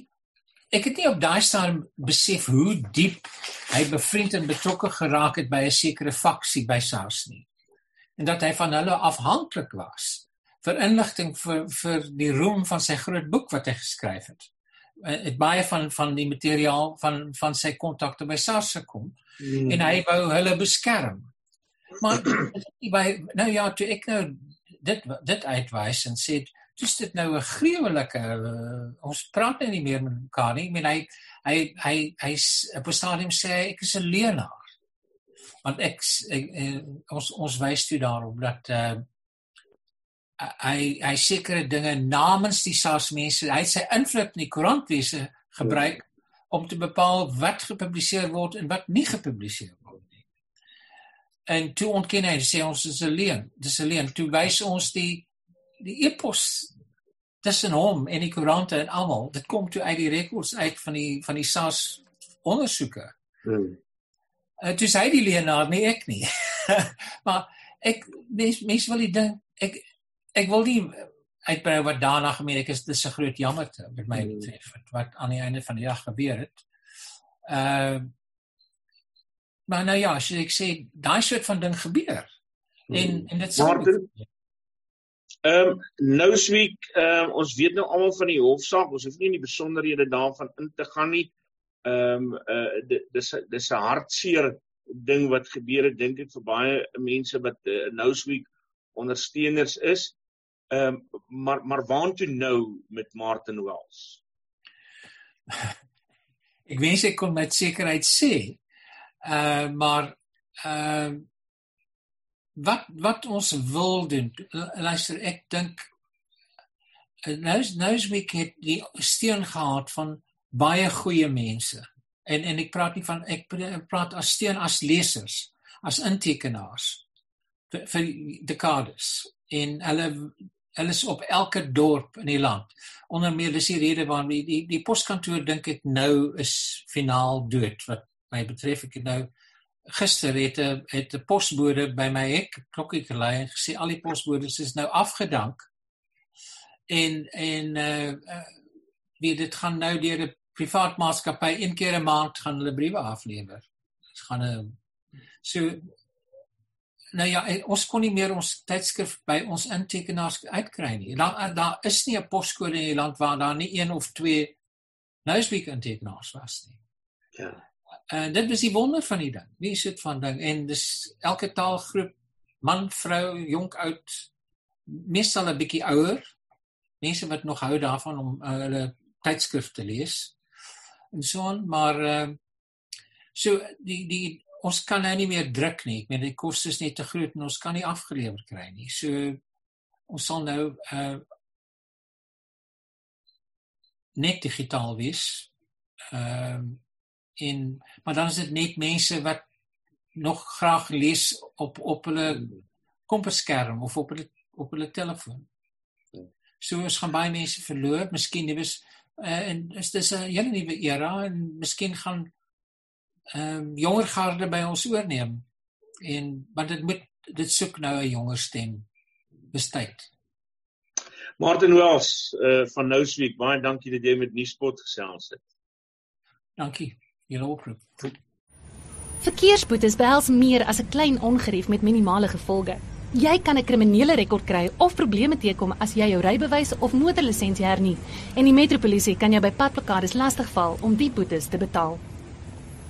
ek het nie op daai stadium besef hoe diep hy bevriend en betrokke geraak het by 'n sekere faksie by SARS nie. En dat hy van hulle afhanklik was vir inligting vir vir die roem van sy groot boek wat hy geskryf het. Het baie van van die materiaal van van sy kontakte by SARS gekom mm. en hy wou hulle beskerm. Maar by nou ja, toe ek nou dit dit uitwys en sê dis dit nou 'n gruwelike uh, ons praat nou nie meer met mekaar nie. Ek meen hy hy hy hy's op 'n stadium sê ek is 'n leenaar. Want ek, ek, ek eh, ons ons wys toe daarop dat uh, hy hy sekere dinge namens die SARS mense, hy sy invloed in die koerantwese gebruik ja. om te bepaal wat gepubliseer word en wat nie gepubliseer word nie. En toe ontken hy sê ons is 'n leen. Dis 'n leen. Toe wys ons die die epos tussen hom en die koerante en almal dit kom toe uit die rekords uit van die van die SAS ondersoeke. Hmm. Uh, toe sê die Leonard nie ek nie. maar ek mens mens wil die ding ek ek wil nie uitbrei wat daarna gemeen ek is dis 'n groot jammerte met my hmm. betref wat aan die einde van die dag gebeur het. Ehm uh, maar nou ja, as ek sê daai soort van ding gebeur. En hmm. en dit sal Ehm um, nou sweek ehm um, ons weet nou almal van die hofsaak, ons hoef nie in die besonderhede daarvan in te gaan nie. Ehm um, uh dis dis 'n hartseer ding wat gebeur het dink ek vir baie mense wat uh, nou sweek ondersteuners is. Ehm um, maar maar waantoe nou met Martin Wells? ek wens ek kon met sekerheid sê. Uh maar uh wat wat ons wil doen. Luister, ek dink nou nou is week het die steun gehad van baie goeie mense. En en ek praat nie van ek praat as steun as lesers, as intekenaars vir, vir dekades en hulle hulle is op elke dorp in die land. Onder meer dis die rede waarom die die, die poskantoor dink ek nou is finaal dood wat my betref ek het nou gister het 'n het 'n posbode by my hek klokkie gelei en gesê al die posbodes is nou afgedank. En en uh, uh wie dit gaan nou deur 'n privaat maatskappy een keer 'n maand gaan hulle briewe aflewer. Dit gaan 'n so nou ja, ons kon nie meer ons tydskrif by ons intekenaars uitkry nie. Daar daar is nie 'n poskode in die land waar daar nie een of twee Newsweek intekenaars was nie. Ja. En dit is die wonder van die ding. Nie sit van ding en dis elke taalgroep man, vrou, jonk, oud, meestal 'n bietjie ouer. Mense wat nog hou daarvan om uh, hulle tydskrif te lees. En so aan, maar uh, so die die ons kan nou nie meer druk nie. Ek meen die koste is net te groot en ons kan nie afgelewer kry nie. So ons sal nou uh net digitaal wees. Ehm uh, en maar dan is dit net mense wat nog graag lees op op hulle komputerskerm of op hulle op hulle telefoon. So ons gaan baie mense verloor. Miskien dit is uh, en is dis 'n hele nuwe era en miskien gaan ehm um, jonger garde by ons oorneem. En want dit moet dit soek nou 'n jonger stem bestyd. Martin Wells uh van Nousweek, baie dankie dat jy met Nuuspot gesels het. Dankie. Julle oproep. Verkeersboetes behels meer as 'n klein ongerief met minimale gevolge. Jy kan 'n kriminele rekord kry of probleme teekom as jy jou rybewys of motorlisensie hernie en die metropolisie kan jou by padplakkades lastigval om die boetes te betaal.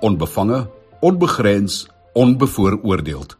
onbevange, onbegrens, onbevooroordeeld.